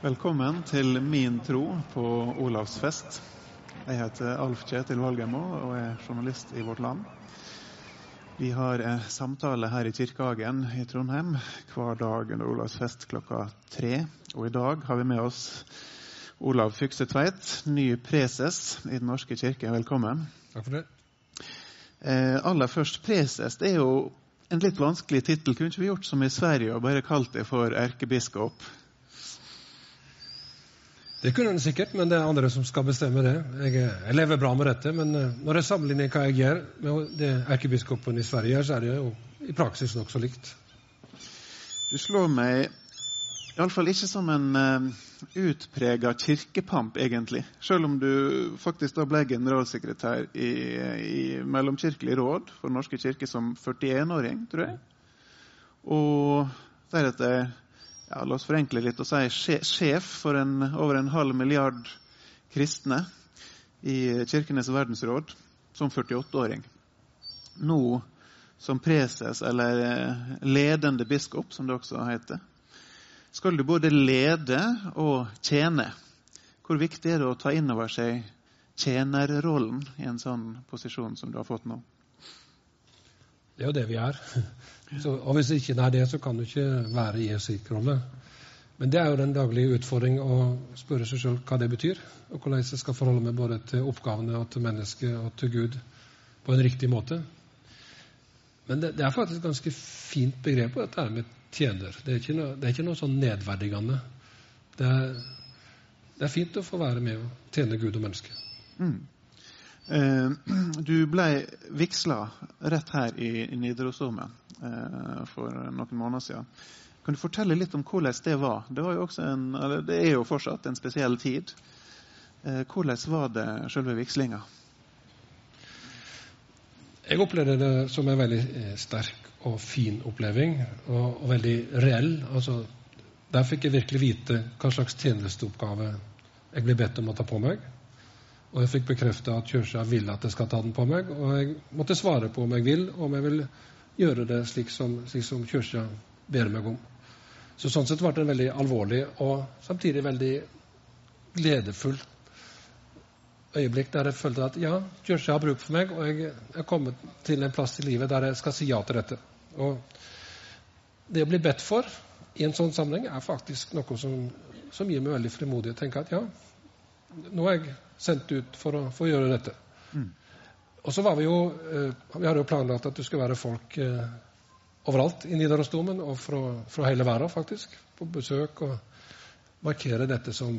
Velkommen til Min tro på Olavsfest. Jeg heter Alf Kjetil Valgemo og er journalist i Vårt Land. Vi har samtale her i Kirkehagen i Trondheim hver dag under Olavsfest klokka tre. Og i dag har vi med oss Olav Fykse Tveit, ny preses i Den norske kirke. Velkommen. Takk for det. Eh, aller først, preses. Det er jo en litt vanskelig tittel. Kunne ikke vi gjort som i Sverige og bare kalt det for erkebiskop? Det kunne en sikkert, men det er andre som skal bestemme det. Jeg, jeg lever bra med dette, men eh, når jeg sammenligner hva jeg gjør med det erkebiskopen i Sverige gjør, så er det jo i praksis nokså likt. Du slår meg iallfall ikke som en uh, utprega kirkepamp, egentlig. Selv om du faktisk da ble generalsekretær i, i Mellomkirkelig råd for Norske kirke som 41-åring, tror jeg. Og deretter ja, la oss forenkle litt og si sjef for en, over en halv milliard kristne i Kirkenes verdensråd som 48-åring. Nå som preses, eller eh, ledende biskop, som det også heter, skal du både lede og tjene. Hvor viktig er det å ta inn over seg tjenerrollen i en sånn posisjon som du har fått nå? Det er jo det vi er. Så, og hvis ikke det er det, så kan du ikke være i Jesu rolle. Men det er jo den daglige utfordring å spørre seg sjøl hva det betyr, og hvordan jeg skal forholde meg både til oppgavene og til mennesket og til Gud på en riktig måte. Men det, det er faktisk et ganske fint begrep dette med tjener. Det er ikke noe, er ikke noe sånn nedverdigende. Det er, det er, fint å få være med og tjene Gud og mennesket. Mm. Eh, du ble vigsla rett her i, Nidarosdomen eh, for noen måneder siden. Kan du fortelle litt om hvordan det var? Det, var en, det er jo fortsatt en spesiell tid. Eh, hvordan var det selve vigslinga? Jeg opplevde det som en veldig sterk og fin oppleving, og, og veldig reell. Altså, der fikk jeg virkelig vite hva slags tjenesteoppgave jeg ble bedt om å ta på meg. Og jeg fikk bekrefta at Kjørsa vil at jeg skal ta den på meg. Og jeg måtte svare på om jeg vil, om jeg vil gjøre det slik som, slik som Kjørsa ber meg om. Så Sånn sett ble det en veldig alvorlig og samtidig veldig gledefull øyeblikk der jeg følte at ja, Kjørsa har bruk for meg, og jeg er kommet til en plass i livet der jeg skal si ja til dette. Og det å bli bedt for i en sånn sammenheng er faktisk noe som, som gir meg veldig frimodighet. Tenke at ja, nå er jeg sendt ut for å, for å gjøre dette. Mm. Og så var vi jo eh, Vi hadde jo planlagt at det skulle være folk eh, overalt i Nidarosdomen, og fra, fra, hele verden, faktisk, på besøk og markere dette som,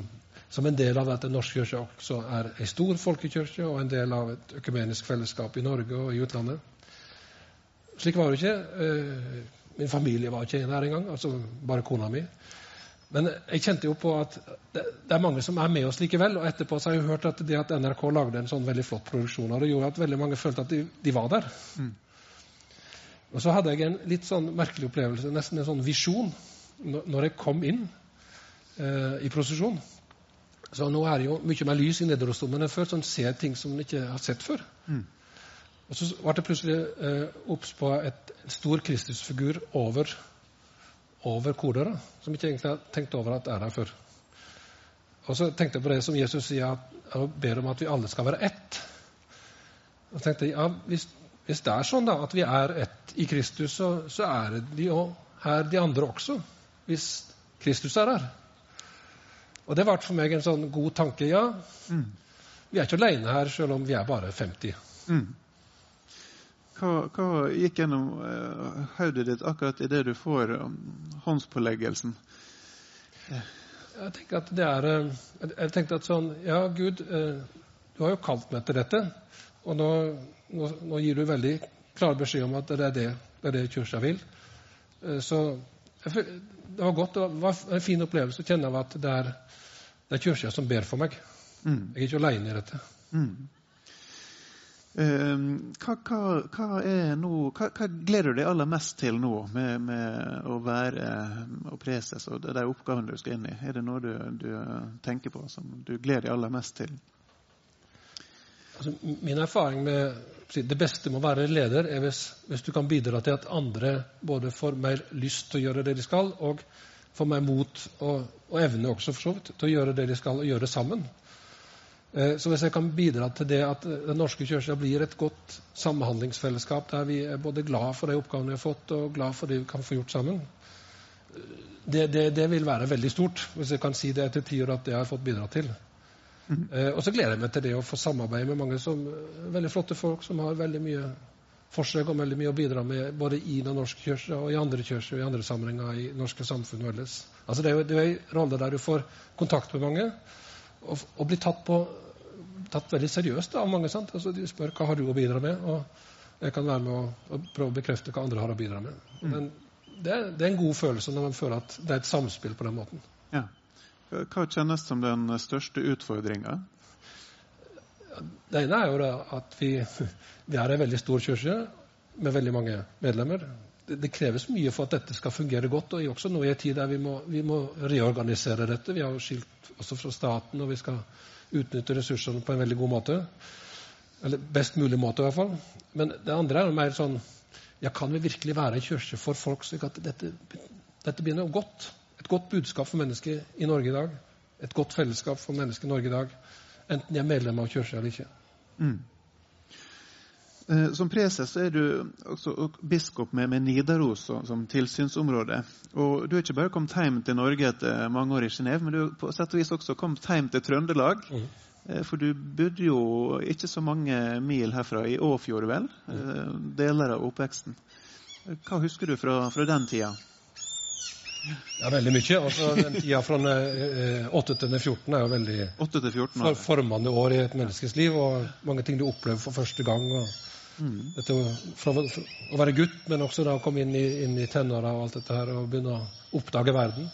som en del av at Den norske kirke også er ei stor folkekirke og en del av et økumenisk fellesskap i Norge og i utlandet. Slik var det ikke. Eh, min familie var ikke der engang, altså bare kona mi. Men jeg kjente jo på at det, det, er mange som er med oss likevel. Og etterpå så har jeg hørt at det at NRK lagde en sånn veldig flott produksjon av det, gjorde at veldig mange følte at de, de var der. Mm. Og så hadde jeg en litt sånn merkelig opplevelse, nesten en sånn visjon, når jeg kom inn eh, i prosesjon. Så nå er det jo mye mer lys i Nidarosdomen enn før, så en ser ting som en ikke har sett før. Mm. Og så ble det plutselig eh, obs på et, en stor Kristusfigur over over koret, som ikke egentlig har tenkt over at er der før. Og så tenkte jeg på det som Jesus sier, at han ber om at vi alle skal være ett. Og tenkte jeg, ja, hvis, hvis, det er sånn da, at vi er ett i Kristus, så, så er de her de andre også. Hvis Kristus er her. Og det ble for meg en sånn god tanke. Ja, mm. vi er ikke alene her, selv om vi er bare 50. Mm. Hva, hva gikk gjennom uh, hodet ditt akkurat idet du får um, håndspåleggelsen? Jeg tenker at det er uh, Jeg tenkte at sånn Ja, Gud, uh, du har jo kalt meg til dette. Og nå, nå, nå, gir du veldig klar beskjed om at det er det, det, er det kurset vil. Så jeg, det var godt. Det var en fin opplevelse å kjenne at det er, det er kirka som ber for meg. Mm. Jeg er ikke aleine i dette. Mm. Ehm, hva, hva, hva, nå, hva, gleder du deg aller mest til nå med, med å være og preses og de oppgavene du skal inn i? Er det noe du, du tenker på som du gleder deg aller mest til? Altså, min erfaring med det beste med å være leder er hvis, hvis, du kan bidra til at andre både får mer lyst til å gjøre det de skal, og får mer mot og, og evne også for så vidt til å gjøre det de skal, og gjøre sammen. Eh, så hvis jeg kan bidra til det at Den norske kirka blir et godt samhandlingsfellesskap der vi er både glad for de oppgavene vi har fått, og glad for det vi kan få gjort sammen, det, det, det vil være veldig stort, hvis jeg kan si det etter ti år at det har jeg fått bidra til. Mm. Eh, og så gleder jeg meg til det å få samarbeide med mange som, veldig flotte folk som har veldig mye forsøk og veldig mye å bidra med både i Den norske kirke og i andre kirker og i andre sammenhenger i norske samfunn ellers. Altså det er jo en rolle der du får kontakt med mange og, og blir tatt, på, tatt veldig seriøst av mange. sant? Altså De spør hva har du å bidra med, og jeg kan være med å, prøve å bekrefte hva andre har å bidra med. Mm. Men det, det, er en god følelse når man føler at det er et samspill på den måten. Ja. Hva kjennes som den største utfordringa? Det ene er jo at vi, vi er en veldig stor kirke med veldig mange medlemmer. Det, kreves mye for at dette skal fungere godt. og også nå i en tid der vi må, vi må, reorganisere dette. Vi har jo skilt også fra staten, og vi skal utnytte ressursene på en veldig god måte. Eller best mulig måte, i hvert fall. Men det andre er mer sånn ja, Kan vi virkelig være en kirke for folk slik at dette, dette blir noe godt? Et godt budskap for mennesker i Norge i dag. Et godt fellesskap for mennesker i Norge i dag enten de er medlem av kirka eller ikke. Mm. Eh, som preses er du også biskop med, med Nidaros som tilsynsområde. Og Du er ikke bare kommet hjem til Norge etter mange år i Genéve, men du har på sett og vis også kommet hjem til Trøndelag. Mm. Eh, for du bodde jo ikke så mange mil herfra, i Åfjord, vel? Mm. Deler av oppveksten. Hva husker du fra, fra den tida? Ja, veldig mye. Altså, den tida fra 8 til 14 er jo veldig 8 14 for, formende år i et menneskes liv, og mange ting du opplever for første gang. og mm. dette, fra, fra, Å være gutt, men også da å komme inn i, inn i tenåra og alt dette her, og begynne å oppdage verden.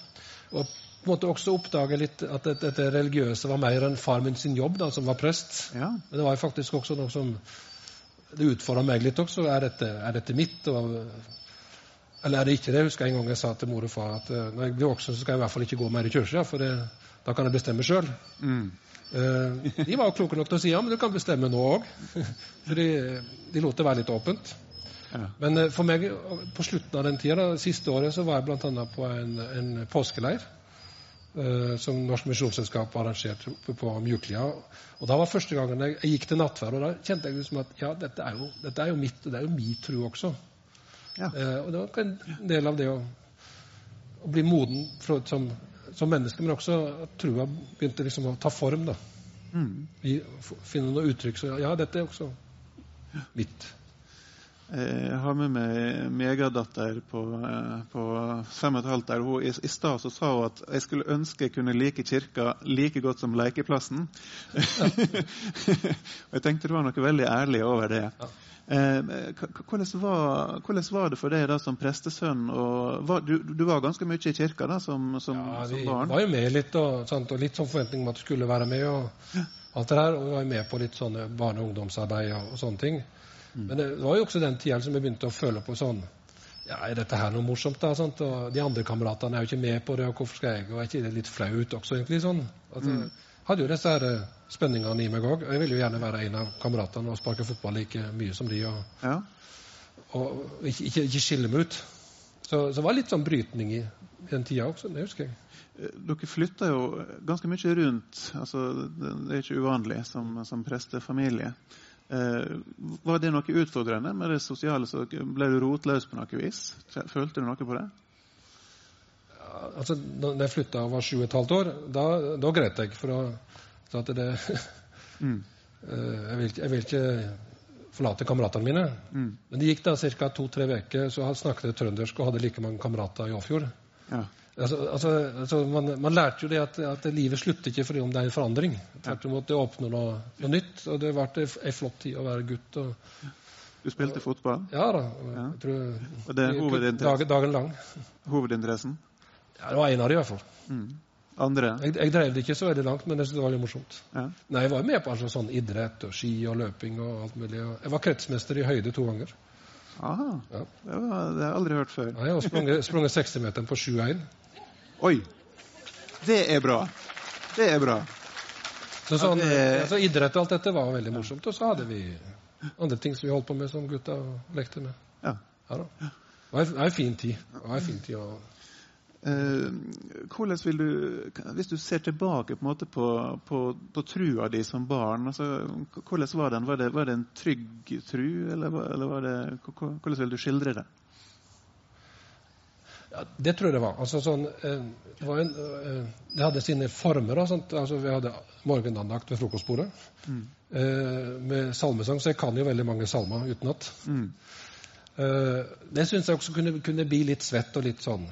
Og på en måte også oppdage litt at dette, dette religiøse var mer enn far min sin jobb, da, som var prest. Ja. Men det var faktisk også noe som det utfordra meg litt også. Er dette, er dette mitt? Og eller er det ikke det? Jeg husker en gang jeg sa til mor og far at uh, når jeg blir voksen, så skal jeg i hvert fall ikke gå mer i kirka, for det, da kan jeg bestemme sjøl. Mm. Uh, de var kloke nok til å si ja, men du kan bestemme nå òg. for de, de, lot det være litt åpent. Ja. Men uh, for meg, på slutten av den tida, siste året, så var jeg bl.a. på en, en påskeleir. som Norsk Misjonsselskap arrangerte på Mjuklia. Og da var første gangen jeg, jeg gikk til nattverd, og da kjente jeg liksom at ja, dette er jo, dette er jo mitt, og det er jo min tro også. Ja. Eh, og det var en del av det å, å bli moden for, som, som, menneske, men også at trua begynte liksom å ta form. da. Mm. finne noe uttrykk. Så ja, dette er også mitt. Jeg har med meg megadatter på, eh, på fem og et halvt der. Hun, I i stad sa hun at jeg skulle ønske jeg kunne like kirka like godt som lekeplassen. Ja. jeg tenkte det var noe veldig ærlig over det. Ja. Eh, hvordan, var, hvordan, var, det for deg da som prestesønn? Var, du, du, var ganske mye i kirka da som, som, ja, som barn? vi var jo med litt, og, og litt sånn forventning om at du skulle være med. og alt det der, og vi var jo med på litt sånne barne- og ungdomsarbeid og, og sånne ting. Mm. Men det var jo også den tida som jeg begynte å føle på sånn ja, Er dette her noe morsomt? da? Sant? Og De andre kameratene er jo ikke med på det, og hvorfor skal jeg? Og er ikke det litt flaut også, egentlig? sånn? At jeg hadde jo disse her eh, spenningene i meg òg. Jeg ville jo gjerne være en av kameratene og sparke fotball like mye som de. Og, ja. og ikke, ikke, ikke, skille meg ut. Så, så det var litt sånn brytning i, i den tida også. Det husker jeg. Eh, dere flytta jo ganske mye rundt. altså Det er ikke uvanlig som, som prestefamilie. Eh, var det noe utfordrende med det sosiale? Så ble du rotløs på noe vis? Følte du noe på det? altså, da jeg flytta og var sju og et halvt år, da, da gret jeg. For å, at det mm. Eh, jeg, vil, jeg, vil, ikke forlate kameratene mine. Mm. Men det gikk da ca. to-tre uker, så jeg snakket jeg trøndersk og hadde like mange kamerater i Åfjord. Ja. Altså, altså, altså man, man, lærte jo det at, at, livet slutter ikke fordi om det er en forandring. Tvert imot, det åpner noe, noe, nytt. Og det ble ei flott tid å være gutt. Og, du spilte fotball? Ja da. Ja. Jeg tror, og det er hovedinteressen? Dagen, lang. Hovedinteressen? Ja, Det var en av de i hvert fall. Mm. Andre? Jeg, jeg, drev det ikke så veldig langt, men det var veldig morsomt. Ja. Nei, Jeg var med på altså, sånn idrett og ski og løping og alt mulig. Jeg var kretsmester i høyde to ganger. Aha. Ja. Det, var, det, har jeg aldri hørt før. Nei, jeg har sprunget 60-meteren på 7,1. Oi! Det er bra. Det er bra. Så sånn, det... altså, idrett og alt dette var veldig morsomt. Og så hadde vi andre ting som vi holdt på med som gutta lekte med. Ja. ja da. Det var en fin tid. Det var en fin tid å Eh, hvordan vil du, Hvis du ser tilbake på, på, på, på trua di som barn, altså, hvordan var den? Var det, var det en trygg tru, eller, eller var det, hvordan vil du skildre det? Ja, det tror jeg det var. Altså, sånn, eh, det, var en, eh, det, hadde sine former. Altså, vi hadde morgenandakt ved frokostbordet mm. med salmesang, så jeg kan jo veldig mange salmer utenat. Mm. Det syns jeg også kunne, kunne, bli litt svett og litt sånn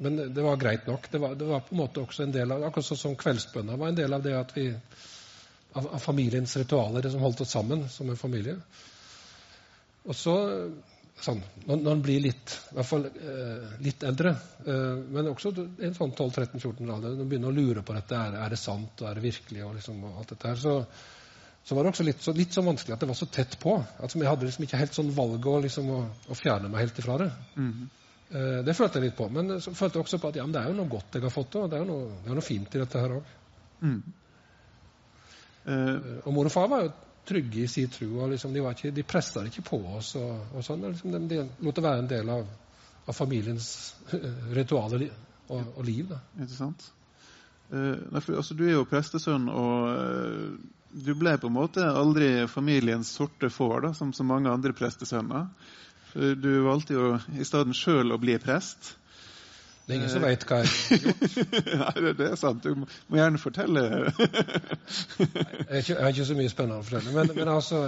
men det var greit nok. Det var, det var, på en måte også en del av akkurat sånn som kveldsbønna var en del av det at vi av, av, familiens ritualer, det som holdt oss sammen som en familie. Og så sånn, når, når en blir litt, i hvert fall eh, litt eldre, eh, men også en sånn 12-13-14 alder, når en begynner å lure på dette, er, er det sant, og er det virkelig, og, liksom, og alt dette her, så, så var det også litt så, litt så, vanskelig at det var så tett på. Altså, Jeg hadde liksom ikke helt sånn valg å, liksom, å, å fjerne meg helt ifra det. Mm -hmm. Eh, det følte jeg litt på. Men så følte jeg også på at ja, det er jo noe godt jeg har fått. Og det er jo noe, er noe fint i dette her òg. Mm. Uh, og mor og far var jo trygge i sin tro. og liksom, De, ikke, de pressa ikke på oss. og, og sånn, liksom, de, de, det være en del av, av familiens ritualer og, og, liv. Da. Interessant. sant? Uh, for, altså, du er jo prestesønn, og uh, du ble på en måte aldri familiens sorte får, som så mange andre prestesønner. Du valgte jo i stedet sjøl å bli prest. Det er ingen som veit hva jeg har gjort. Nei, det er sant. Du må gjerne fortelle. jeg, har ikke så mye spennende å fortelle. Men, men altså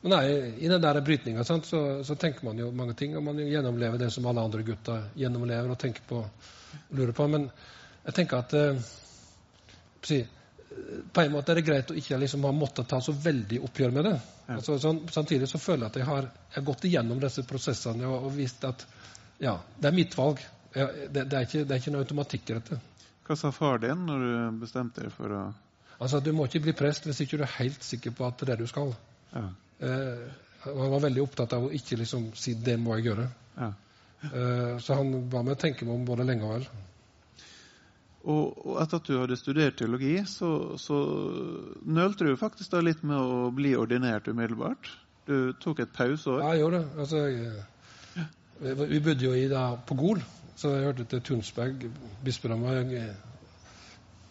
men nei, I den der brytninga så, så, tenker man jo mange ting. Og man gjennomlever det som alle andre gutter gjennomlever og tenker på og lurer på. Men jeg tenker at eh, på en måte er det greit å ikke liksom ha måttet ta så veldig oppgjør med det. Ja. Altså, sånn, samtidig så føler jeg at jeg har, jeg har gått igjennom disse prosessene og, og visst at ja, det er mitt valg. Jeg, det, det, er ikke, det er ikke noe automatikk i dette. Hva sa far din når du bestemte deg for å Altså, Du må ikke bli prest hvis ikke du er helt sikker på at det er det du skal. Ja. Eh, han var veldig opptatt av å ikke liksom si 'det må jeg gjøre'. Ja. Eh, så han ba meg tenke meg om både lenge og vel. Og, og, etter at du hadde studert teologi, så, så nølte du faktisk da litt med å bli ordinert umiddelbart. Du tok et pauseår. Ja, jeg gjorde det. Altså, jeg, vi bodde jo i da, på Gol, så jeg hørte til Tunsberg bispedom. Jeg,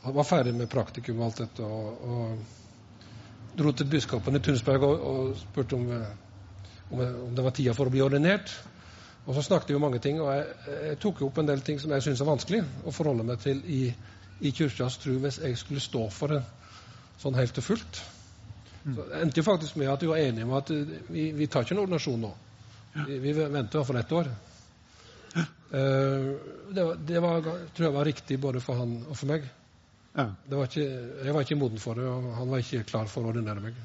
jeg var ferdig med praktikum og alt dette. og, og dro til biskopen i Tunsberg og, og spurte om, om, om, det var tida for å bli ordinert. Og så snakket vi om mange ting, og jeg, jeg tok opp en del ting som jeg syns er vanskelig å forholde meg til i, i kirkas tro hvis jeg skulle stå for det sånn helt og fullt. Mm. Så det endte jo faktisk med at vi var enige om at vi, vi tar ikke en ordinasjon nå. Vi, vi venter iallfall ett år. Uh, det, var, det var, tror jeg var riktig både for han og for meg. Ja. Var ikke, jeg var ikke moden for det, og han var ikke klar for å ordinere meg.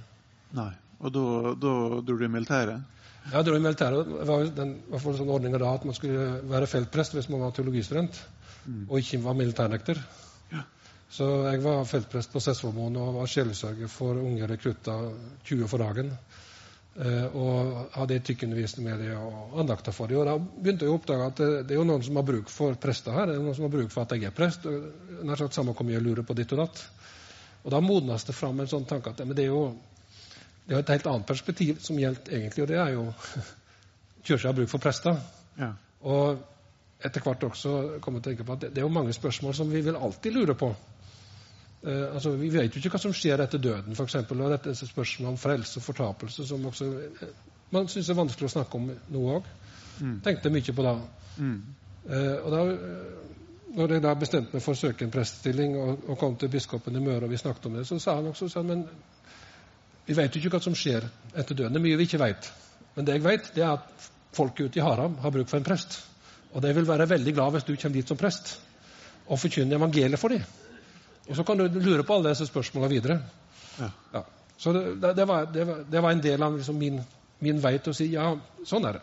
Nei, Og da, dro du i militæret? Ja, jeg dro i militæret. Det var den, i sånn ordninga da at man skulle være feltprest hvis man var teologistudent, mm. og ikke var militærnekter. Ja. Så jeg var feltprest på Sessvollmoen og var sjelesørger for unge rekrutter 20 for dagen. Eh, og hadde etikkundervisning med dem og andakter for dem. Og da begynte jeg å oppdage at det, det, er jo noen som har bruk for prester her. Det er noen som har bruk for at jeg er prest. og nær sagt Samme hvor mye jeg lurer på ditt og datt. Og da modnes det fram en sånn tanke at det er jo det er et helt annet perspektiv som gjelder egentlig, og det er jo Kirka har bruk for prester. Ja. Og etter hvert også komme til å tenke på at det, det, er jo mange spørsmål som vi vil alltid lure på. Eh, altså, Vi vet jo ikke hva som skjer etter døden, f.eks. Og dette er spørsmålet om frelse og fortapelse som også eh, man syns er vanskelig å snakke om noe òg. Mm. Tenkte mye på da. Mm. Eh, og da når jeg da bestemte meg for å søke en prestestilling og, og, kom til biskopen i Møre, og vi snakket om det, så sa han også sånn, men vi vet jo ikke hva som skjer etter døden. Det er mye vi ikke vet. Men det jeg vet, det er at folket ute i Haram har bruk for en prest. Og de vil være veldig glad hvis du kommer dit som prest og forkynner evangeliet for dem. Og så kan du lure på alle disse spørsmålene videre. Ja. Ja. Så det, det, var, det, var, det, var, en del av liksom min, min vei til å si ja, sånn er det.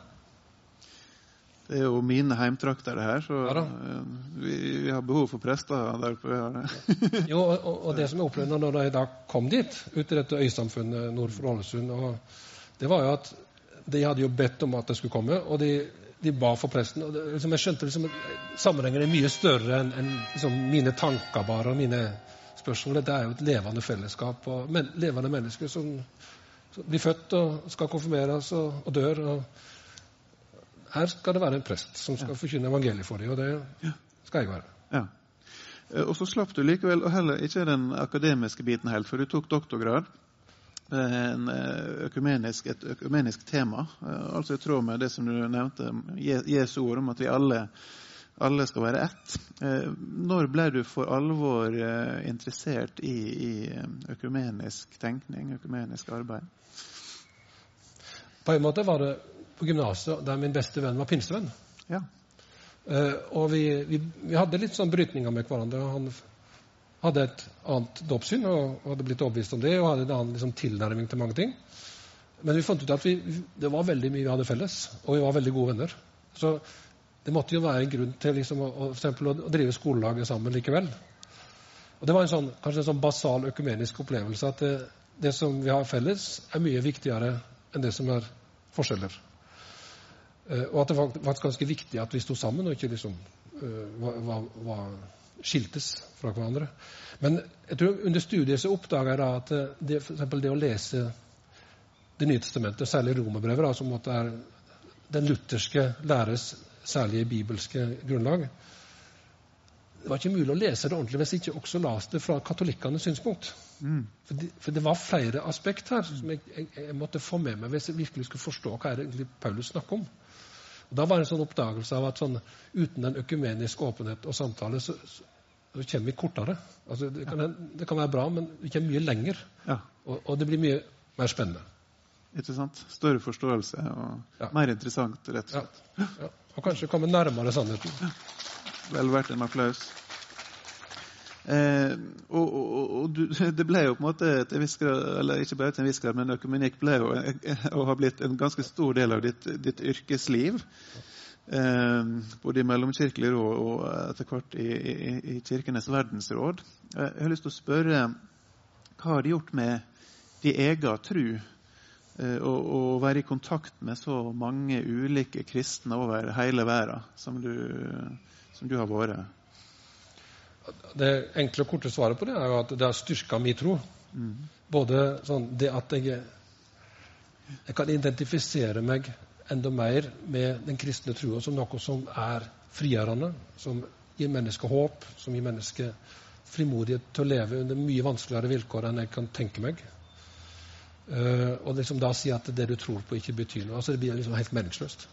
Det er jo mine heimtrakter, det her, så ja, eh, vi, vi, har behov for prester der oppe. jo, og, og, det som jeg opplevde når jeg da kom dit, ut i dette øysamfunnet nord for Ålesund, det var jo at de hadde jo bedt om at det skulle komme, og de, de ba for presten. og det, liksom, Jeg skjønte liksom sammenhengen er mye større enn en, liksom, mine tanker bare, og mine spørsmål. Det er jo et levende fellesskap og men, levende mennesker som, som, blir født og skal konfirmeres og, og dør. og her skal det være en prest som skal forkynne evangeliet for dem, og det skal jeg være. Ja. Eh, Og så slapp du likevel og heller ikke den akademiske biten helt, for du tok doktorgrad. Eh, En økumenisk, et økumenisk tema, eh, altså i tråd med det som du nevnte, Jesu ord om at vi alle, alle skal være ett. Eh, Når ble du for alvor interessert i, i økumenisk tenkning, økumenisk arbeid? På en måte var det på gymnaset der min beste venn var pinsevenn. Ja. Og vi, vi, vi hadde litt sånn brytninger med hverandre. og Han hadde et annet dåpssyn og hadde blitt overbevist om det, og hadde en annen liksom, tilnærming til mange ting. Men vi fant ut at vi, det var veldig mye vi hadde felles, og vi var veldig gode venner. Så det måtte jo være en grunn til liksom, å, å, eksempel, å, drive skolelaget sammen likevel. Og Det var en sånn, kanskje en sånn basal økumenisk opplevelse at det, det som vi har felles, er mye viktigere enn det som er forskjeller. Eh, og at det var faktisk ganske viktig at vi sto sammen og ikke liksom eh, var, var, var skiltes fra hverandre. Men jeg tror under studiet så oppdaga jeg da at eh, det, for det å lese Det nye testamentet, særlig romerbrevet, da, som måtte er den lutherske læres særlige bibelske grunnlag Det var ikke mulig å lese det ordentlig hvis ikke også las det fra katolikkenes synspunkt. Mm. For det, for det var flere aspekt her som jeg, jeg, jeg måtte få med meg hvis jeg virkelig skulle forstå hva er det egentlig Paulus snakker om. Og Da var det en sånn oppdagelse av at sånn, uten en økumenisk åpenhet og samtale, så, så, så kommer vi kortere. Altså, det, kan, det kan være bra, men vi kommer mye lenger. ja. Og, og det blir mye mer spennende. Ikke sant? Større forståelse og Ja. mer interessant, rett og slett. Ja. Og kanskje komme nærmere sannheten. Vel verdt en applaus. Eh, og og, og du, det ble jo på en måte til eller ikke bare til en viss grad, men økumenikk ble jo eh, og har blitt en ganske stor del av ditt, ditt yrkesliv. Eh, både i mellomkirkelig råd og etter hvert i, i, i Kirkenes verdensråd. Eh, jeg har lyst til å spørre hva har det gjort med din egen tru eh, å være i kontakt med så mange ulike kristne over hele verden som du, som du har vært? Det enkle og korte svaret på det er jo at det har styrka min tro. Mm. Både sånn det at jeg, jeg kan identifisere meg enda mer med den kristne trua som noe som er frigjørende, som gir mennesket håp, som gir mennesket frimodighet til å leve under mye vanskeligere vilkår enn jeg kan tenke meg. Uh, og liksom da si at det du tror på, ikke betyr noe. altså Det blir liksom helt meningsløst.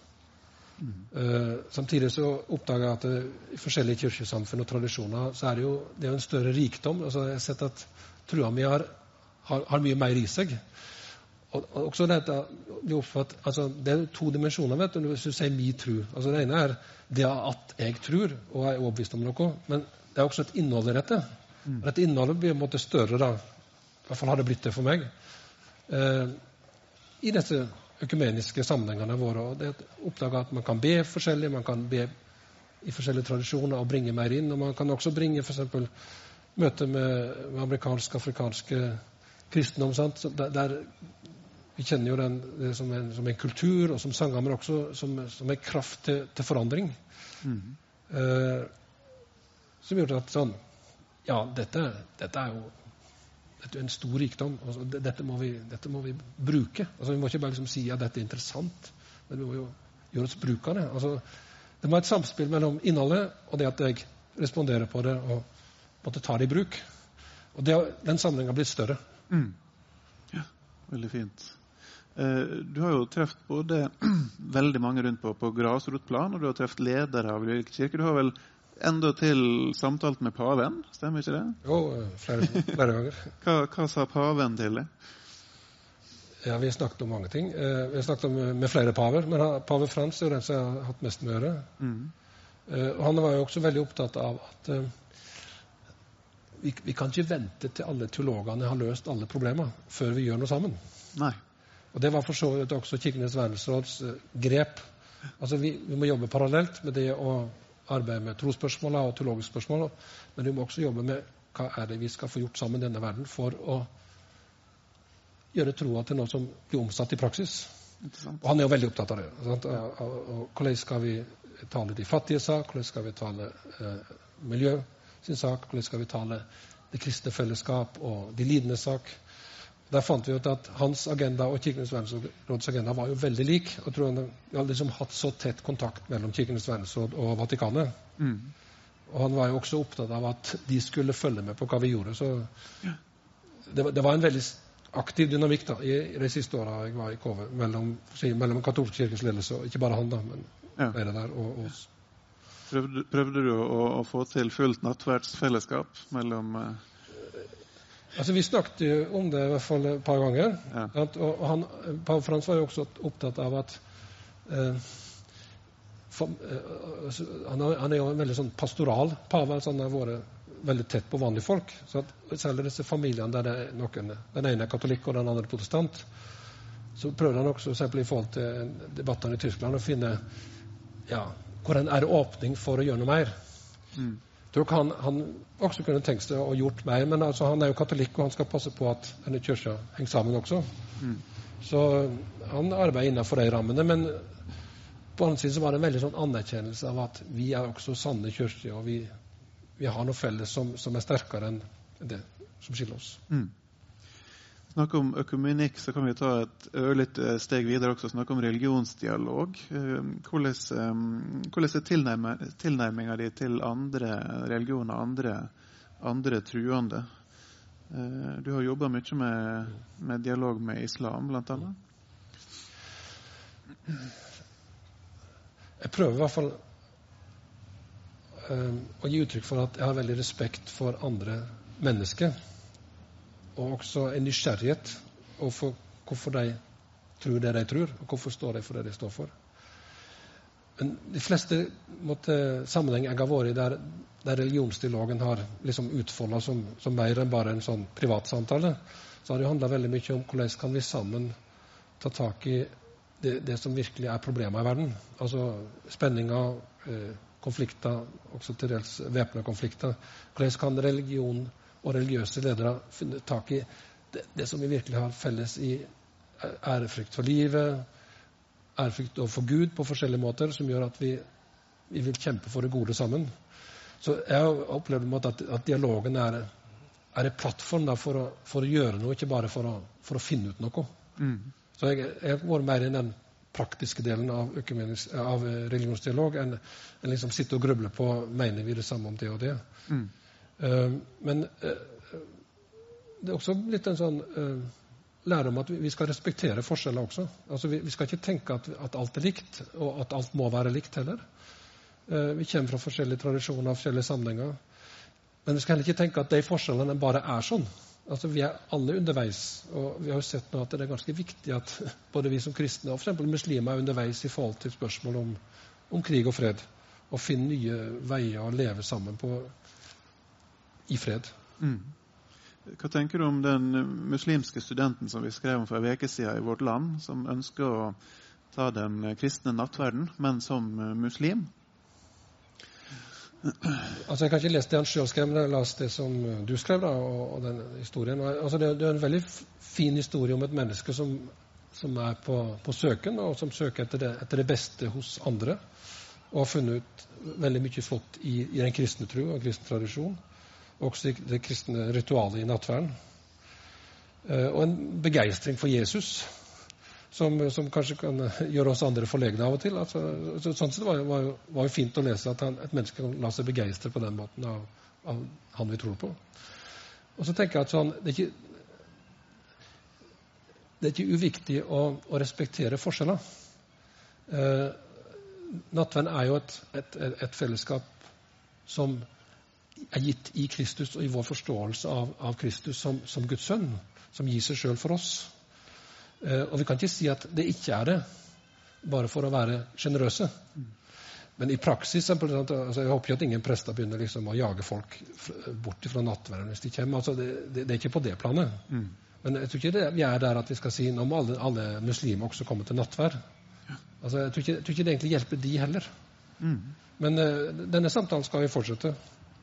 Uh, samtidig så oppdager jeg at det, i forskjellige kirkesamfunn og tradisjoner så er det jo, det er en større rikdom. altså Jeg har sett at trua mi har, har, har mye mer i seg. Og, og også dette, de oppfatt, altså Det er to dimensjoner vet du, hvis du sier 'mi tru'. Altså Det ene er det at jeg tror og er overbevist om noe, men det er også et innhold i dette. Og Dette innholdet blir på en måte større, da. I hvert fall har det blitt det for meg. Eh, I disse økumeniske sammenhengene våre. og det oppdaga at man kan be forskjellig, man kan be i forskjellige tradisjoner og bringe mer inn. Og man kan også bringe f.eks. møte med, med amerikansk, afrikanske kristendom. Sant? Så der, der, vi kjenner jo den det som, en, som en kultur og som sanghammer også som, som en kraft til, til forandring. Mm. Eh, som gjorde at sånn Ja, dette, dette er jo dette er en stor rikdom. Altså, dette, må vi, dette må vi bruke. Altså, vi må ikke bare liksom si at dette er interessant, men vi må jo gjøre oss bruk av det. Altså, det må være et samspill mellom innholdet og det at jeg responderer på det og måtte ta det i bruk. Og det, Den sammenhengen har blitt større. Mm. Ja, veldig fint. Eh, Du har jo truffet både veldig mange rundt på, på grasrotplan, og du har truffet ledere av ulike kirker. Du har vel endatil samtalt med paven, stemmer ikke det? Jo, eh, flere, flere ganger. Hva, hva sa paven til det? Ja, Vi har snakket om mange ting. Eh, Vi har snakket om, med flere paver, men pave Frans er jo den som jeg har hatt mest med å gjøre. Mm. Eh, Han var jo også veldig opptatt av at vi, vi kan ikke vente til alle teologene har løst alle problemer før vi gjør noe sammen. Nei. Og Det var for så vidt også Kirkenes verdensråds eh, grep. Altså vi, vi må jobbe parallelt med det å arbeide med trosspørsmål og teologiske spørsmål, men vi må også jobbe med hva er det vi skal få gjort sammen i denne verden for å gjøre troa til noe som blir omsatt i praksis. Og han er jo veldig opptatt av det. Og, og, og hvordan skal vi tale de fattige sak? Hvordan skal vi tale eh, miljø sin sak? Hvordan skal vi tale det kristne fellesskap og de lidende sak? Der fant vi ut at hans agenda og Kirkenes verdensråds agenda var jo veldig lik. Jeg tror han hadde liksom hatt så tett kontakt mellom Kirkenes verdensråd og Vatikanet. Mm. Og han var jo også opptatt av at de skulle følge med på hva vi gjorde. Så det var, det var en veldig aktiv dynamikk da, i, i de siste åra jeg var i KV, mellom, mellom katolsk kirkens ledelse, og ikke bare han, da, men Ja. flere der, og oss. Prøvde, prøvde du å, å få til fullt nattverdsfellesskap mellom eh, Altså, Vi snakket jo om det i hvert fall et par ganger. Ja. At, og han, Pave Frans var jo også opptatt av at eh, for, eh, altså, han, er, jo en veldig sånn pastoral pave. altså Han har vært veldig tett på vanlige folk. så at Selv i disse familiene der det er noen, den ene er katolikk og den andre er protestant, så prøvde han også eksempel, i forhold til debattene i Tyskland å finne ja, hvor en er det åpning for å gjøre noe mer. mm. Tror han, han også kunne tenkt seg å gjort mer, men altså, han er jo katolikk, og han skal passe på at denne kirka henger sammen også. Mm. Så han arbeider innenfor de rammene. Men på den annen side så var det en veldig sånn anerkjennelse av at vi er også sanne kirker, og vi, vi har noe felles som, som er sterkere enn det som skiller oss. Mm. Snakke om økumenikk, så kan vi ta et ørlite steg videre også. Snakke om religionsdialog. Hvordan, hvordan er tilnærminga di til andre religioner, andre, andre truende? Du har jobba mye med, med dialog med islam, blant annet. Jeg prøver i hvert fall eh, å gi uttrykk for at jeg har veldig respekt for andre mennesker. Og også en nysgjerrighet for hvorfor de tror det de tror, og hvorfor står de for det de står for. Men de fleste måtte, sammenhenger jeg har vært i der, der religionsdialogen har liksom utfolda som, som mer enn bare en sånn privatsamtale, så har det handla veldig mye om hvordan kan vi sammen ta tak i det, det som virkelig er problemene i verden. Altså spenninger, eh, konflikter, også til dels væpna konflikter. Hvordan kan religion og religiøse ledere funnet tak i det, det som vi virkelig har felles i ærefrykt for livet, ærefrykt overfor Gud på forskjellige måter, som gjør at vi, vi vil kjempe for det gode sammen. Så jeg har opplevd at, at dialogen er, er en plattform for, å, for å gjøre noe, ikke bare for å, for å finne ut noe. Mm. Så jeg, jeg vært mer i den praktiske delen av, av religionsdialog enn enn liksom sitte og gruble på mener vi det samme om det og det. Mm. Eh, men eh, det er også litt en sånn uh, lære om at vi, skal respektere forskjeller også. Altså vi, skal ikke tenke at, alt er likt, og at alt må være likt heller. Eh, vi kommer fra forskjellige tradisjoner og forskjellige sammenhenger. Men vi skal heller ikke tenke at de forskjellene bare er sånn. Altså Vi er alle underveis. Og vi har jo sett nå at det er ganske viktig at både vi som kristne og f.eks. muslimer er underveis i forhold til spørsmål om, om krig og fred. Og finne nye veier å leve sammen på i fred. Mm. Hva tenker du om den muslimske studenten som vi skrev om for en uke siden i Vårt Land, som ønsker å ta den kristne nattverden, men som eh, muslim? Altså, Jeg kan ikke lese det han sjøl skrev, men jeg leste det som du skrev, da, og, og den historien. Altså, det, det er en veldig fin historie om et menneske som, som er på, på søken, og som søker etter det, etter det beste hos andre. Og har funnet ut veldig mye flott i, i den kristne tro og kristen tradisjon. Og også det kristne ritualet i nattverden. Eh, og en begeistring for Jesus, som, som kanskje kan gjøre oss andre forlegne av og til. Altså, sånn sett var, det- jo fint å lese at han, et menneske kan la seg begeistre på den måten av, av han vi tror på. Og så tenker jeg at sånn, det, er ikke, det er ikke uviktig å, å respektere forskjeller. Eh, nattverden er jo et, et, et fellesskap som er gitt i Kristus og i vår forståelse av, av Kristus som, som Guds sønn, som gir seg sjøl for oss. Eh, og vi kan ikke si at det ikke er det, bare for å være sjenerøse. Men i praksis altså Jeg håper ikke at ingen prester begynner liksom å jage folk bort fra nattverden hvis de kommer. Altså det, det, det er ikke på det planet. Mm. Men jeg tror ikke det, vi er der at vi skal si nå må alle, alle muslimer også komme til nattverd. Altså, jeg, tror ikke, jeg tror ikke det egentlig hjelper de heller. Mm. Men eh, denne samtalen skal vi fortsette.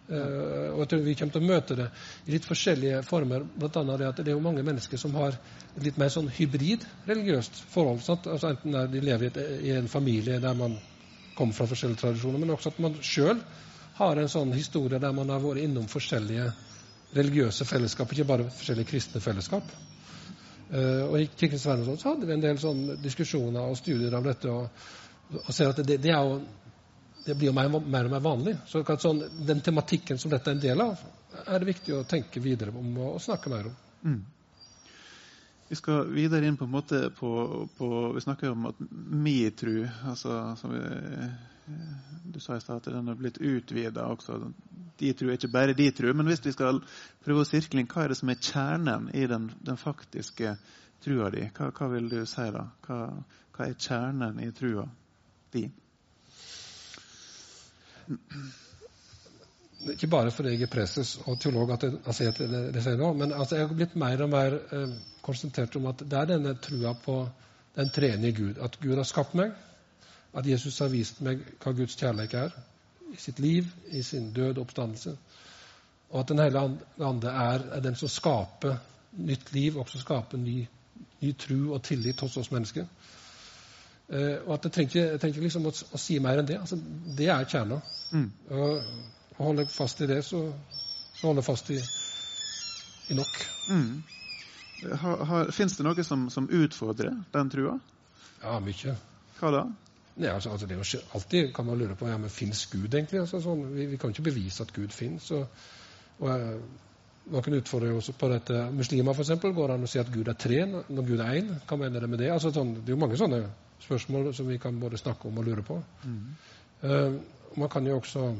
Eh, og jeg tror vi kommer til å møte det i litt forskjellige former. Blant annet det at det er jo mange mennesker som har et litt mer sånn hybrid religiøst forhold. Sant? Altså Enten er de lever i, et, i en familie der man kommer fra forskjellige tradisjoner, men også at man sjøl har en sånn historie der man har vært innom forskjellige religiøse fellesskap, ikke bare forskjellige kristne fellesskap. Uh, og I Kirkens Verden så hadde vi en del sånn diskusjoner og studier av dette. og, og ser at det, det, jo, det blir jo mer, mer, og mer vanlig. Så sånn, Den tematikken som dette er en del av, er det viktig å tenke videre om og, snakke mer om. Mm. Vi skal videre inn på en måte på, på Vi snakker om at metru, altså, som vi, Du sa i stad at den har blitt utvida også. De tru er ikke bare de tru. Men hvis vi skal prøve å sirkle inn, hva er det som er kjernen i den, den faktiske trua di? Hva, hva, vil du si da? Hva, hva er kjernen i trua di? Ikke bare fordi jeg er preses og teolog at jeg, altså jeg, det, det nå, men altså jeg har blitt mer og mer eh, konsentrert om at det er denne trua på den tredje Gud. At Gud har skapt meg, at Jesus har vist meg hva Guds kjærlighet er i sitt liv, i sin død og oppstandelse. Og at Den hellige ande er, er, den som skaper nytt liv, også skaper ny, ny tru og tillit hos oss mennesker. Eh, og at Jeg trenger, ikke, trenger liksom å, å, si mer enn det. Altså, det er kjerna. Mm. Og, og holder fast i det, så, så holder jeg fast i, i nok. Mm. Fins det noe som, som, utfordrer den trua? Ja, mye. Hva da? Nei, altså, altså, det er alltid kan man lure på ja, men fins Gud egentlig. Altså, sånn, vi, vi, kan ikke bevise at Gud fins. Og, og, eh, noen utfordrer jo også på dette. Muslimer for eksempel, går an å si at Gud er tre når Gud er én. Hva mener det med det? Altså, sånn, det er jo mange sånne spørsmål som vi kan både snakke om og lure på. Mm. Uh, man kan jo også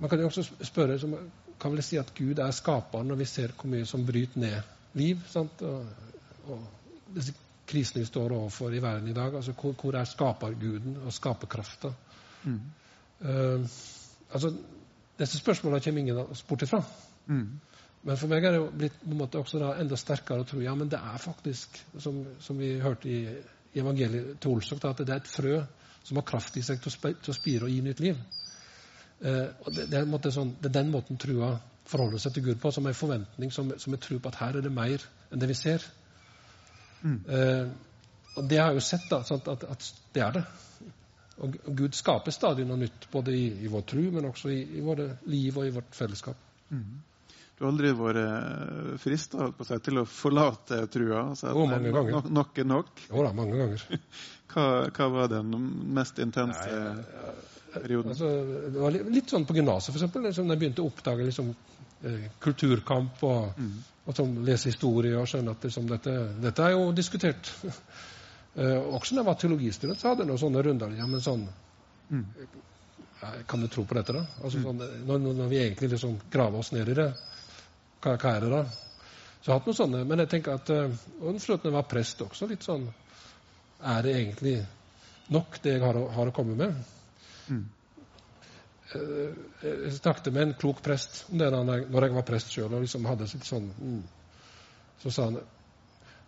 man kan jo også spørre som kan vel si at Gud er skaperen når vi ser hvor mye som bryter ned liv. Sant? Og, og disse krisene vi står overfor i verden i dag. altså Hvor, hvor er skaperguden og skaperkrafta? Mm. Uh, altså, disse spørsmålene kommer ingen av oss bort ifra. Mm. Men for meg er det blitt på en måte også enda sterkere å tro ja, men det er faktisk, som, som vi hørte i, i evangeliet til Olsok, at det er et frø som har kraft i seg til å, til å spire og gi nytt liv. Eh, og det, det, er sånn, det, er den måten trua forholder seg til Gud på, som en forventning, som, som en tro på at her er det mer enn det vi ser. Mm. Eh, og det har jeg jo sett, da, at, at, det er det. Og, og Gud skaper stadig noe nytt, både i, i vår tro, men også i, i våre liv og i vårt fellesskap. Mm. Har aldri vært eh, frista til å forlate trua? Altså jo, mange ganger. Nok, nok er nok? Jo da, mange ganger. hva, hva, var den mest intense Nei, perioden? Altså, det var litt sånn på gymnaset, f.eks. Liksom, da jeg begynte å oppdage liksom, eh, kulturkamp og, mm. og sånn, lese historie og skjønne at liksom, dette, dette, er jo diskutert. eh, også når jeg var teologistudent, så hadde jeg noen sånne runder. Ja, men sånn mm. Kan du tro på dette, da? Altså, mm. sånn, når, når, vi egentlig liksom graver oss ned i det hva, er det da? Så jeg har hatt noen sånne, Men jeg tenker at uh, og slutten jeg var prest også, litt sånn Er det egentlig nok, det jeg har, har å komme med? Mm. Uh, jeg snakket med en klok prest om det når jeg var prest sjøl, liksom sånn mm. Så sa han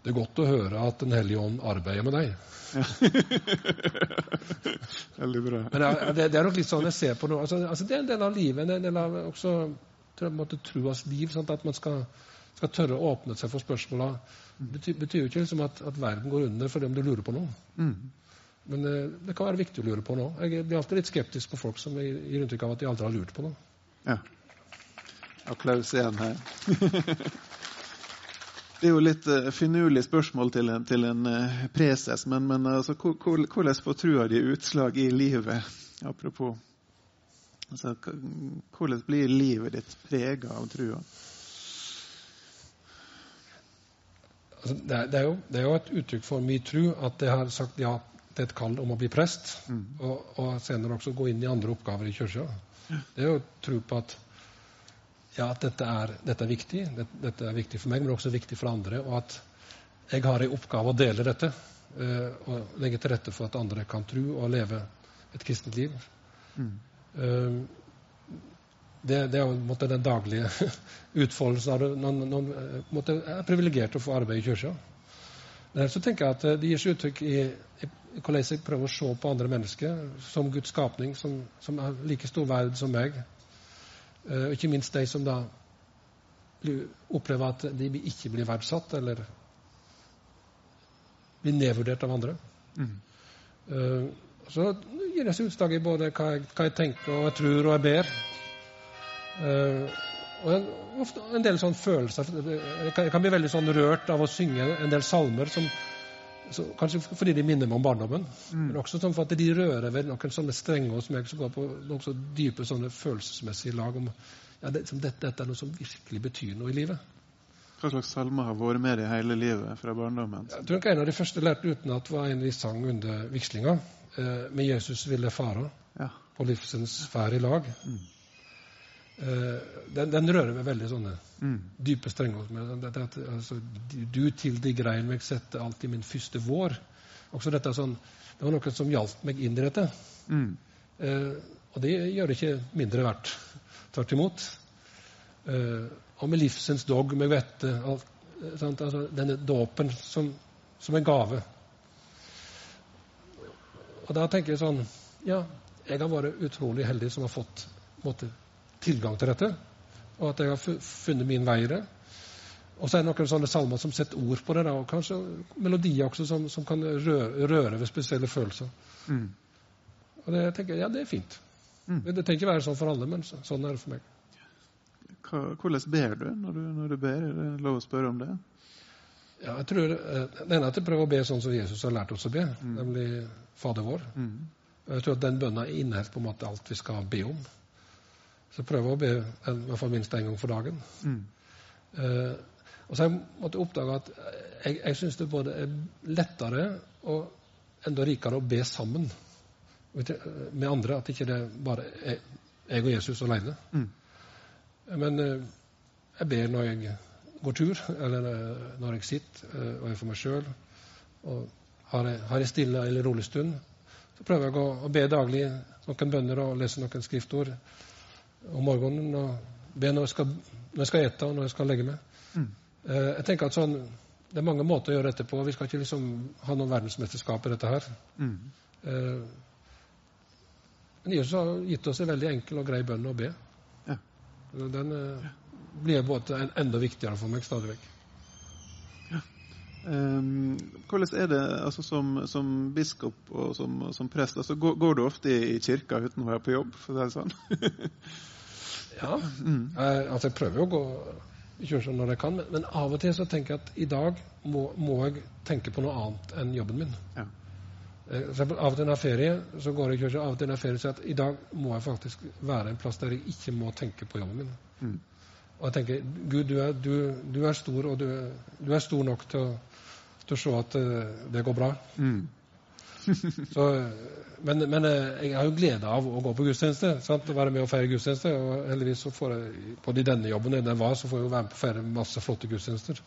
det er godt å høre at Den hellige ånd arbeider med deg. Veldig bra. Men det, det, er nok litt sånn jeg ser på noe. Altså, altså det er en del av livet. en del av også troas liv. Sant? at man skal, skal, tørre å åpne seg for spørsmåla. Det betyr, jo ikke liksom at, at, verden går under fordi om du lurer på noe. Mm. Men eh, det kan være viktig å lure på noe. Jeg blir alltid litt skeptisk på folk som gir inntrykk av at de aldri har lurt på noe. Ja. Applaus igjen her. det er jo litt uh, finurlig spørsmål til en, til en uh, preses, men, men altså, hvordan får trua di utslag i livet? Apropos Altså, hvordan blir livet ditt prega av trua? Altså, det, er, det, er jo, det, er, jo, et uttrykk for min tru at jeg har sagt ja til et kall om å bli prest, mm. og, og, senere også gå inn i andre oppgaver i kirka. Det er jo tro på at ja, at dette er, dette er viktig. Dette, dette, er viktig for meg, men også viktig for andre. Og at jeg har en oppgave å dele dette uh, og legge til rette for at andre kan tro og leve et kristent liv. Mm. Ehm, det, det, er jo den daglige utfoldelsen av det. Noen, noen måtte, er privilegert å få arbeid i kirka. Så tenker jeg at eh, det gir seg uttrykk i, i, hvordan jeg prøver å se på andre mennesker som Guds skapning, som, som er like stor verd som meg. Uh, ikke minst de som da opplever at de ikke blir verdsatt, eller blir nedvurdert av andre. Mm. Uh, så gir seg utslag i både hva jeg, hva jeg, tenker og jeg tror og jeg ber. Uh, og en, ofte en del sånn følelser. Jeg kan, jeg kan bli veldig sånn rørt av å synge en del salmer som så, kanskje fordi de minner meg om barndommen, Mm. men også sånn for at de rører ved noen sånne strenger hos meg som går på noen så dype sånne følelsesmessige lag om ja, det, som dette, dette er noe som virkelig betyr noe i livet. Hva slags salmer har vært med deg hele livet fra barndommen? Jeg tror ikke En av de første jeg lærte utenat, var en vi sang under vigslinga. Eh, 'Med Jesus ville fara Ja. på livsens ferd i lag'. Eh, den, den rører meg veldig sånne Mm. dype strenger meg. Det, at, altså, du til de grein meg sette i min første vår. Også dette sånn, Det var noe som hjalp meg inn i dette. Mm. Eh, og det gjør det ikke mindre verdt. Tvert imot. Eh, og med livsens dog, med vette alt, eh, sant? Altså, Denne dåpen som, som en gave. Og da tenker jeg sånn Ja, jeg har vært utrolig heldig som har fått måtte, tilgang til dette. Og at jeg har funnet min vei i det. Og så er det noen sånne salmer som setter ord på det, da, og kanskje melodier også som, som kan røre, røre ved spesielle følelser. Mm. Og det tenker jeg, ja, det er fint. Mm. Det, det trenger ikke være sånn for alle, men så, sånn er det for meg. Hva, hvordan ber du når, du når du ber? Er det lov å spørre om det? Ja, jeg tror, eh, Det ene er at jeg prøver å be sånn som Jesus har lært oss å be, nemlig Fader vår. Mm. Jeg tror at den bønna inneholder på en måte alt vi skal be om. Så jeg prøver å be den i hvert fall minst én gang for dagen. Mm. Eh, og så har jeg måttet oppdage at jeg, jeg syns det både er lettere og enda rikere å be sammen med andre. At ikke det bare er jeg og Jesus alene. Mm. Men eh, jeg ber når jeg går tur, eller eh, når jeg sitter eh, og er for meg sjøl. Og har jeg, stille eller rolig stund, så prøver jeg å, å be daglig noen bønner og lese noen skriftord om morgenen. Og be når jeg skal, når jeg skal ete og når jeg skal legge meg. Mm. Eh, jeg tenker at sånn, Det er mange måter å gjøre dette på. Vi skal ikke liksom ha noen verdensmesterskap i dette her. Mm. Men Jesus har gitt oss en veldig enkel og grei bønn å be. Ja. Den eh, blir både enda viktigere for meg stadig vekk. Um, hvordan er det altså, som, som biskop og som, som prest? Altså, går, går du ofte i, kirka uten å være på jobb? for å si det sånn? Ja, Mm. Jeg, altså Jeg prøver jo å gå i kirka når jeg kan, men, men av og til så tenker jeg at i dag må, må jeg tenke på noe annet enn jobben min. Ja. Eh, for av og til når jeg har ferie, så går jeg i kirka. Av og til når jeg har ferie, så at i dag må jeg faktisk være en plass der jeg ikke må tenke på jobben min. Mm. Og jeg tenker Gud, du er, du, du er stor, og du, du er stor nok til å, til å se at eh, det går bra. Mm. Så, eh, men, men eh, jeg har jo glede av å gå på gudstjeneste. Sant? Være med og feire gudstjeneste. Og heldigvis så får jeg både i denne jobben og den var, så får jeg jo være med på å feire masse flotte gudstjenester.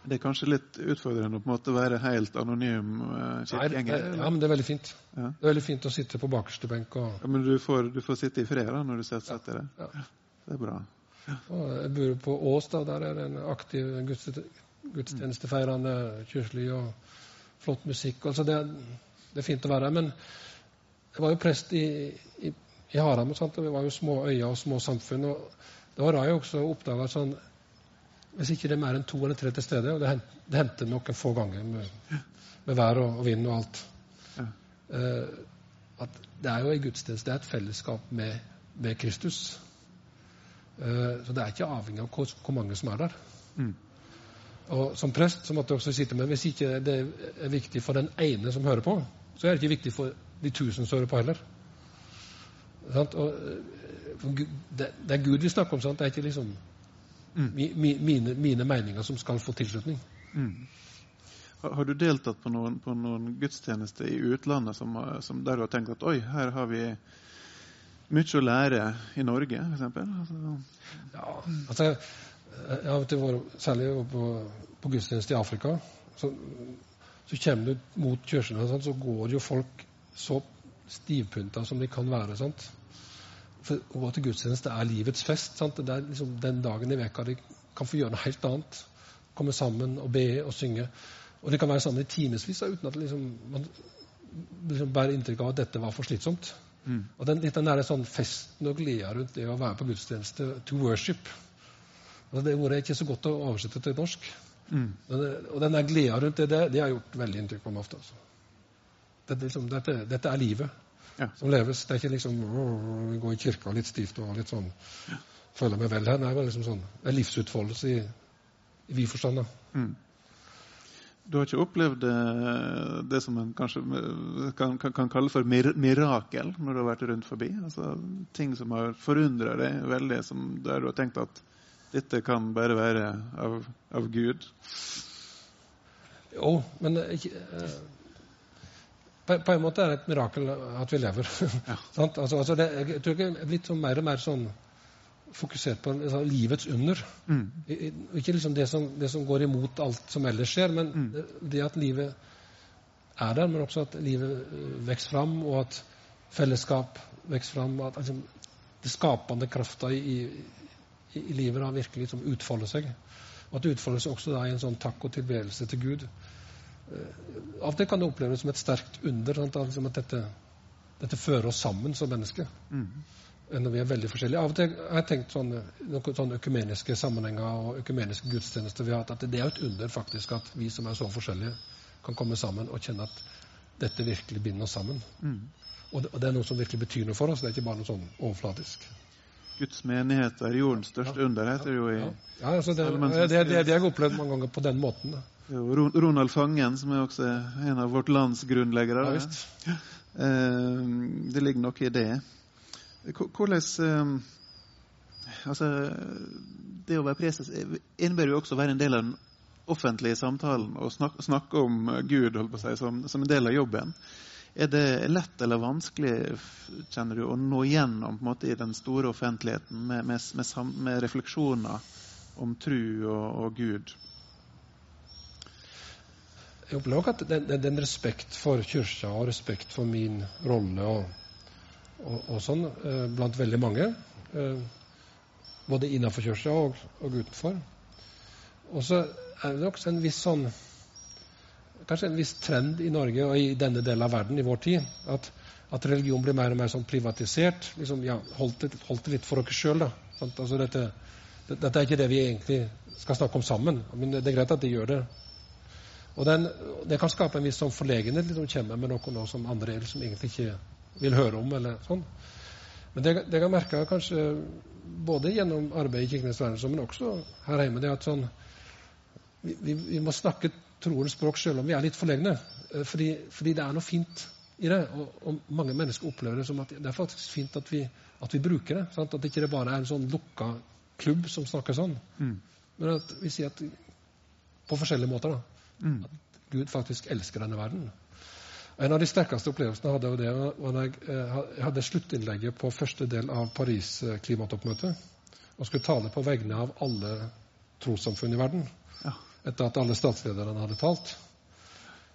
Det er kanskje litt utfordrende å på en måte være helt anonym uh, kirkegjenger? ja, men det er veldig fint. Ja. Det er veldig fint å sitte på bakerste benk. Og, Ja, men du får, du får sitte i fred da, når du setter deg? Ja. Det er bra. Jeg bor på Ås, da, der er det en aktiv gudstjenestefeirende kirkelig og flott musikk. Altså det, det er fint å være her. Men jeg var jo prest i, i, i Haram, og og vi var jo små øyer og små samfunn. og Da da jeg også oppdaga sånn Hvis ikke det er mer enn to eller tre til stede, og det, det hendte noen få ganger med, med vær og, og vind og alt Ja. uh, At det er jo en gudstjeneste, det er et fellesskap med, med Kristus. Eh, så det er ikke avhengig av hvor, hvor mange som er der. Mm. Og Som prest så måtte jeg også sitte med Hvis ikke det er viktig for den ene som hører på, så er det ikke viktig for de tusen som hører på heller. Sant? Og, eh, det, det er Gud vi snakker om. Sant? Det er ikke liksom Mm. mi, mi, mine, mine meninger som skal få tilslutning. Mm. Har, du deltatt på noen, på noen gudstjenester i utlandet som, som der du har tenkt at oi, her har vi mye å lære i Norge, f.eks.? Altså, Ja, altså, jeg jeg har vært særlig på, på gudstjeneste i Afrika. Så, så kommer du mot kirkene, så går jo folk så stivpynta som de kan være. Sant? For Å gå til gudstjeneste er livets fest. Sant? Det er liksom den dagen i veka de kan få gjøre noe helt annet. Komme sammen og be og synge. Og de kan være sammen i timevis uten at liksom, man liksom bærer inntrykk av at dette var for slitsomt. Mm. Og den, litt den der sånn festen og gleda rundt det å være på gudstjeneste, to worship altså Det ordet er ikke så godt å oversette til norsk. Mm. Men, og den der gleda rundt det, det, det har gjort veldig inntrykk på meg ofte. Altså. Dette, liksom, dette, dette er livet Ja. som leves. Det er ikke liksom å, gå i kirka litt stivt og litt sånn føler meg vel her. Det er liksom sånn, det er livsutfoldelse i, i vid forstand. Mm. Du har ikke opplevd det, eh, som en kanskje kan, kan, kan, kalle for mir mirakel når du har vært rundt forbi? Altså, ting som har forundra deg veldig, som der du har tenkt at dette kan bare være av, av Gud? Jo, men ikke, eh, på, på, en måte er det et mirakel at vi lever. Ja. altså, altså det, jeg tror ikke det er blitt sånn mer og mer sånn fokusert på liksom, livets under. Mm. Ikke liksom det som, det som, går imot alt som ellers skjer, men mm. det, det, at livet er der, men også at livet øh, vokser fram, og at fellesskap vokser fram. at liksom, Det skapende krafta i, i, i, livet da virkelig liksom utfolder seg. Og at det utfolder seg også da i en sånn takk og tilbedelse til Gud. Uh, av og til kan det oppleves som et sterkt under. Sant? Altså, at dette, dette fører oss sammen som mennesker. Mm når vi er veldig forskjellige. Av og til har jeg tenkt sånne, noen sånne økumeniske sammenhenger og økumeniske gudstjenester vi har hatt, at det er et under faktisk at vi som er så forskjellige, kan komme sammen og kjenne at dette virkelig binder oss sammen. Mm. Og, det, og, det, er noe som virkelig betyr noe for oss. Det er ikke bare noe sånn overflatisk. Guds menighet er jordens største ja. under, heter det jo i ja. ja altså det, det, det, det, jeg har opplevd mange ganger på den måten. Da. Ronald Fangen, som er også en av vårt lands grunnleggere. Ja, visst. Eh, det ligger noe i det. Hvordan eh, Altså, det å være preses innebærer jo også å være en del av den offentlige samtalen og snakke, snakke om Gud si, som, som, en del av jobben. Er det lett eller vanskelig kjenner du, å nå gjennom på en måte, i den store offentligheten med, med, med, med refleksjoner om tru og, og, Gud? Jeg opplever at den, den, den respekt for kirka og respekt for min rolle og og, og sånn eh, blant veldig mange. Eh, både innenfor kirka og, og, utenfor. Og så er det også en viss sånn Kanskje en viss trend i Norge og i denne delen av verden i vår tid at, at religion blir mer og mer sånn privatisert. Liksom, ja, Holdt det, holdt det litt for dere sjøl, da. Altså dette, dette er ikke det vi egentlig skal snakke om sammen. Men det er greit at de gjør det. Og den, Det kan skape en viss sånn forlegenhet. Liksom, kommer med noe nå som andre liksom egentlig ikke vil høre om. eller sånn. Men det, det jeg merka kanskje både gjennom arbeidet i Kirkenes verdensrom, men også her hjemme, det er at sånn, vi, vi, vi, må snakke troens språk selv om vi er litt forlegne. Eh, fordi, fordi det er noe fint i det. Og, og, mange mennesker opplever det som at det er faktisk fint at vi, at vi bruker det. Sant? At det ikke bare er en sånn lukka klubb som snakker sånn. Mm. Men at vi sier at på forskjellige måter da, mm. at Gud faktisk elsker denne verden. En av de sterkeste opplevelsene hadde jeg det var da eh, jeg hadde sluttinnlegget på første del av Paris-klimatoppmøtet og skulle tale på vegne av alle trossamfunn i verden ja. etter at alle statslederne hadde talt.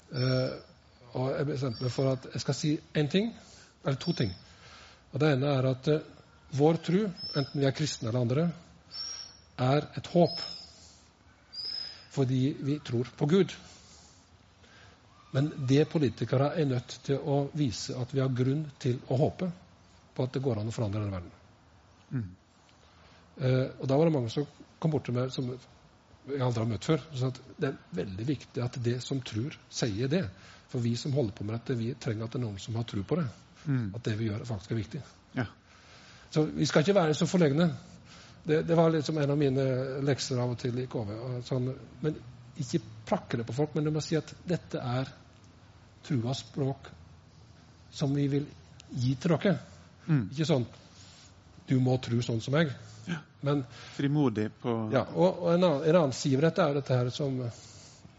Eh, og jeg bestemte meg for at jeg skal si én ting, eller to ting. Og Det ene er at eh, vår tro, enten vi er kristne eller andre, er et håp fordi vi tror på Gud. Men det politikere er nødt til å vise at vi har grunn til å håpe på at det går an å forandre denne verden. Mm. Eh, og Da var det mange som kom bort til meg som jeg aldri har møtt før. Så det er veldig viktig at det som tror, sier det. For vi som holder på med dette, vi trenger at det er noen som har tro på det. Mm. At det vi gjør, faktisk er viktig. Ja. Så vi skal ikke være så forlegne. Det, det, var liksom en av mine lekser av og til i KV. Sånn, men ikke prakke det på folk, men du må si at dette er truas språk som vi vil gi til dere. Mm. Ikke sånn du må tro sånn som meg. Ja. Men, Frimodig på Ja. Og, og en, annen, en, annen, side ved dette er dette her som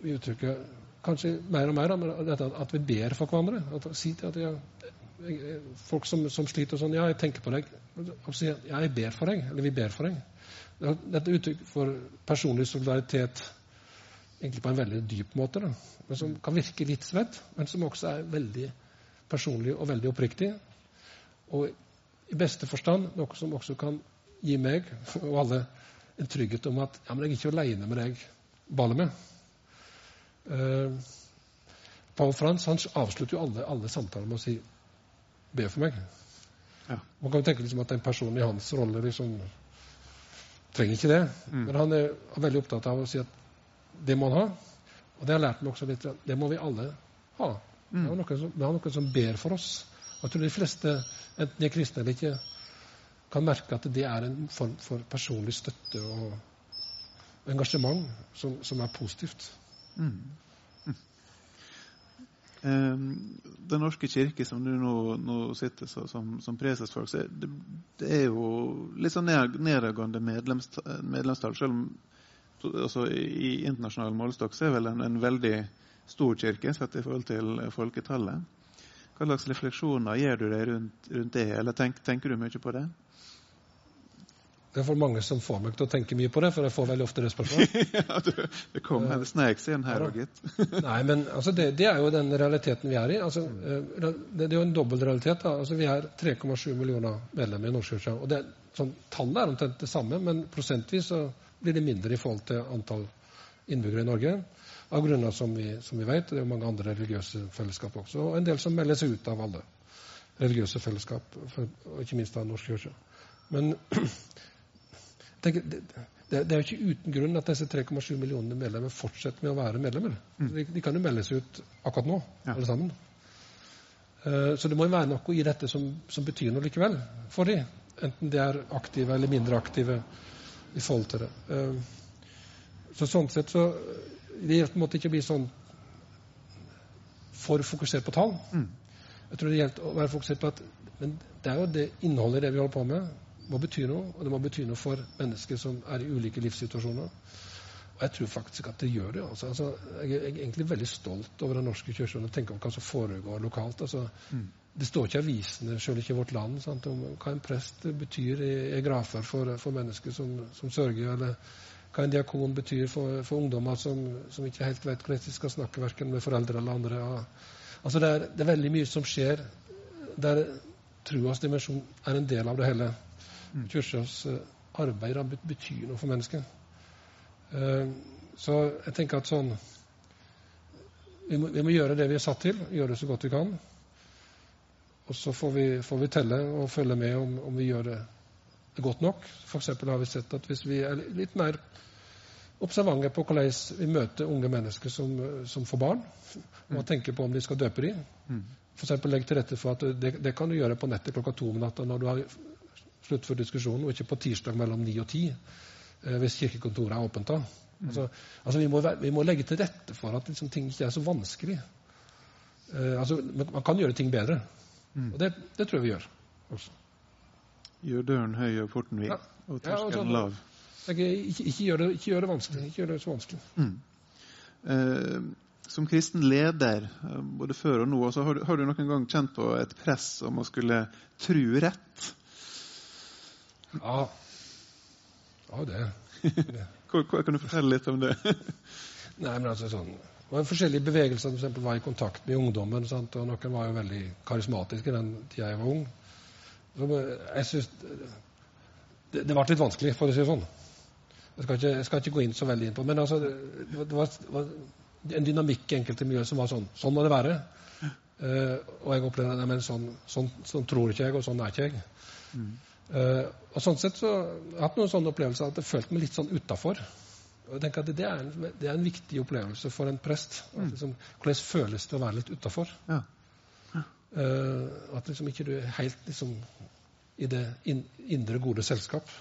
vi uttrykker kanskje mer og mer, dette, at vi ber for hverandre. At, si til at jeg, folk som, som, sliter sånn Ja, jeg tenker på deg. Og si ja, jeg ber for deg. Eller vi ber for deg. Dette er uttrykk for personlig solidaritet egentlig på en veldig dyp måte, da, men som kan virke litt svett, men som også er veldig personlig og veldig oppriktig. Og i beste forstand noe som også kan gi meg og alle en trygghet om at ja, men jeg er ikke aleine med deg baller med. Uh, Paul Frans han avslutter jo alle, alle, samtaler med å si 'be for meg'. Ja. Man kan jo tenke liksom at en person i hans rolle liksom trenger ikke det. Mm. Men han er veldig opptatt av å si at det må han ha. Og det har lært meg også litt. Det må vi alle ha. Mm. Vi, har noen som, har noen som ber for oss. Jeg tror de fleste, enten de er kristne eller ikke, kan merke at det er en form for personlig støtte og engasjement som, som er positivt. Mm. Mm. Den norske kirke, som du nå, nå sitter så, som, som preses for, det, det, er jo litt sånn nedadgående medlemstall. Selv om altså, i internasjonal målestokk så er vel en, en veldig stor kirke sett i forhold til folketallet. Hva slags refleksjoner gjør du deg rundt, rundt det, eller tenk, tenker du mye på det? Det er for mange som får meg til å tenke mye på det, for jeg får veldig ofte det spørsmålet. ja, du, det kom en snek seg inn her òg, gitt. Nei, men altså, det, det, er jo den realiteten vi er i. Altså, eh, det, det, er jo en dobbeltrealitet. Altså, vi er 3,7 millioner medlemmer i Norskirka. og det, sånn, Tallet er omtrent det samme, men prosentvis så blir det mindre i forhold til antall innbyggere i Norge. Av grunner som vi, som vi vet. Det er jo mange andre religiøse fellesskap også. Og en del som melder seg ut av alle religiøse fellesskap, og ikke minst av Norsk kirke. Men tenk, det, det, er jo ikke uten grunn at disse 3,7 millionene medlemmer fortsetter med å være medlemmer. Mm. De, de, kan jo melde seg ut akkurat nå, ja. alle sammen. Uh, så det må jo være noe i dette som, som betyr noe likevel for dem. Enten de er aktive eller mindre aktive i forhold til det. Uh, så sånn sett så Det måtte ikke bli sånn for fokusert på tall. Mm. Jeg tror det gjelder å være fokusert på at men det er jo det innholdet i det vi holder på med, må bety noe, og det må bety noe for mennesker som er i ulike livssituasjoner. Og jeg tror faktisk at det gjør det. Altså, altså, jeg, er, egentlig veldig stolt over Den norske kirke og tenker på hva som foregår lokalt. Altså, mm. Det står ikke i avisene, selv ikke i vårt land, sant, om hva en prest betyr i, i grafer for, for, mennesker som, som, sørger, eller hva en diakon betyr for, for ungdommer som, som, ikke helt vet hvordan de skal snakke verken med foreldre eller andre. Altså, det, er, det er veldig mye som skjer der troas dimensjon er en del av det hele. Kirkas eh, arbeid betyr noe for mennesket. Eh, så jeg tenker at sånn vi må, vi må, gjøre det vi er satt til, gjøre det så godt vi kan. Og så får vi, får vi telle og følge med om, om vi gjør det, godt nok. F.eks. har vi sett at hvis vi er litt mer observante på hvordan vi møter unge mennesker som, som får barn, og mm. tenker på om de skal døpe dem, mm. f.eks. legg til rette for at det, det, kan du gjøre på nettet klokka to om natta når du har sluttført diskusjonen, og ikke på tirsdag mellom ni og ti, eh, hvis kirkekontoret er åpent da. Mm. Altså, altså vi, må, vi, må, legge til rette for at liksom, ting ikke er så vanskelig. Uh, altså, man kan gjøre ting bedre. Mm. Og det, det, tror jeg vi gjør også. Gjør døren høy og porten vid, ja. og terskelen ja, lav. Ikke, ikke, ikke, gjør det, ikke, gjør det, vanskelig. Ikke gjør det så vanskelig. Mm. Eh, som kristen leder, eh, både før og nå, har, har, du noen gang kjent på et press om å skulle tru rett? Ja. Ja, det. hva, kan du fortelle litt om det? Nei, men altså sånn det var forskjellige bevegelser som for var i kontakt med ungdommen. Sant? og Noen var jo veldig karismatiske den tida jeg var ung. Så jeg synes det, det ble litt vanskelig, for å si det sånn. Jeg skal, ikke, jeg skal ikke, gå inn så veldig inn på Men altså, det, var, det var en dynamikk i enkelte miljøer som var sånn. Sånn må det være. Uh, og jeg opplevde at sånn, sånn, sånn, tror ikke jeg, og sånn er ikke jeg. Mm. Uh, og sånn sett så har jeg hatt noen sånne opplevelser at jeg følte meg litt sånn utafor. Og jeg tenker at det er, en, det er, en, viktig opplevelse for en prest. Mm. Liksom, hvordan føles det å være litt utafor? Ja. Ja. Uh, at liksom ikke du er helt liksom, i det in, indre, gode selskap.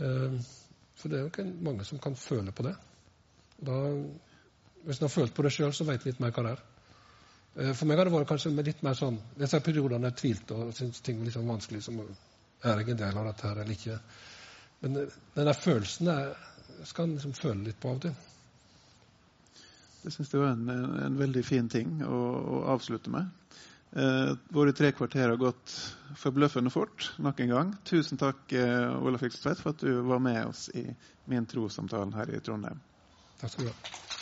Uh, for det er jo ikke mange som kan føle på det. Da, hvis en har følt på det sjøl, så veit en litt mer hva det er. Uh, for meg har det vært kanskje litt mer sånn Disse periodene jeg tvilte og syntes ting var litt sånn vanskelig. som er jeg en del av dette her eller ikke? Men den der følelsen der, skal en liksom føle litt på av og til. Det syns jeg var en, en, veldig fin ting å, å avslutte med. Eh, våre tre kvarter har gått forbløffende fort nok en gang. Tusen takk, eh, Olaf Fikstvedt, for at du var med oss i min trossamtale her i Trondheim. Takk skal du ha.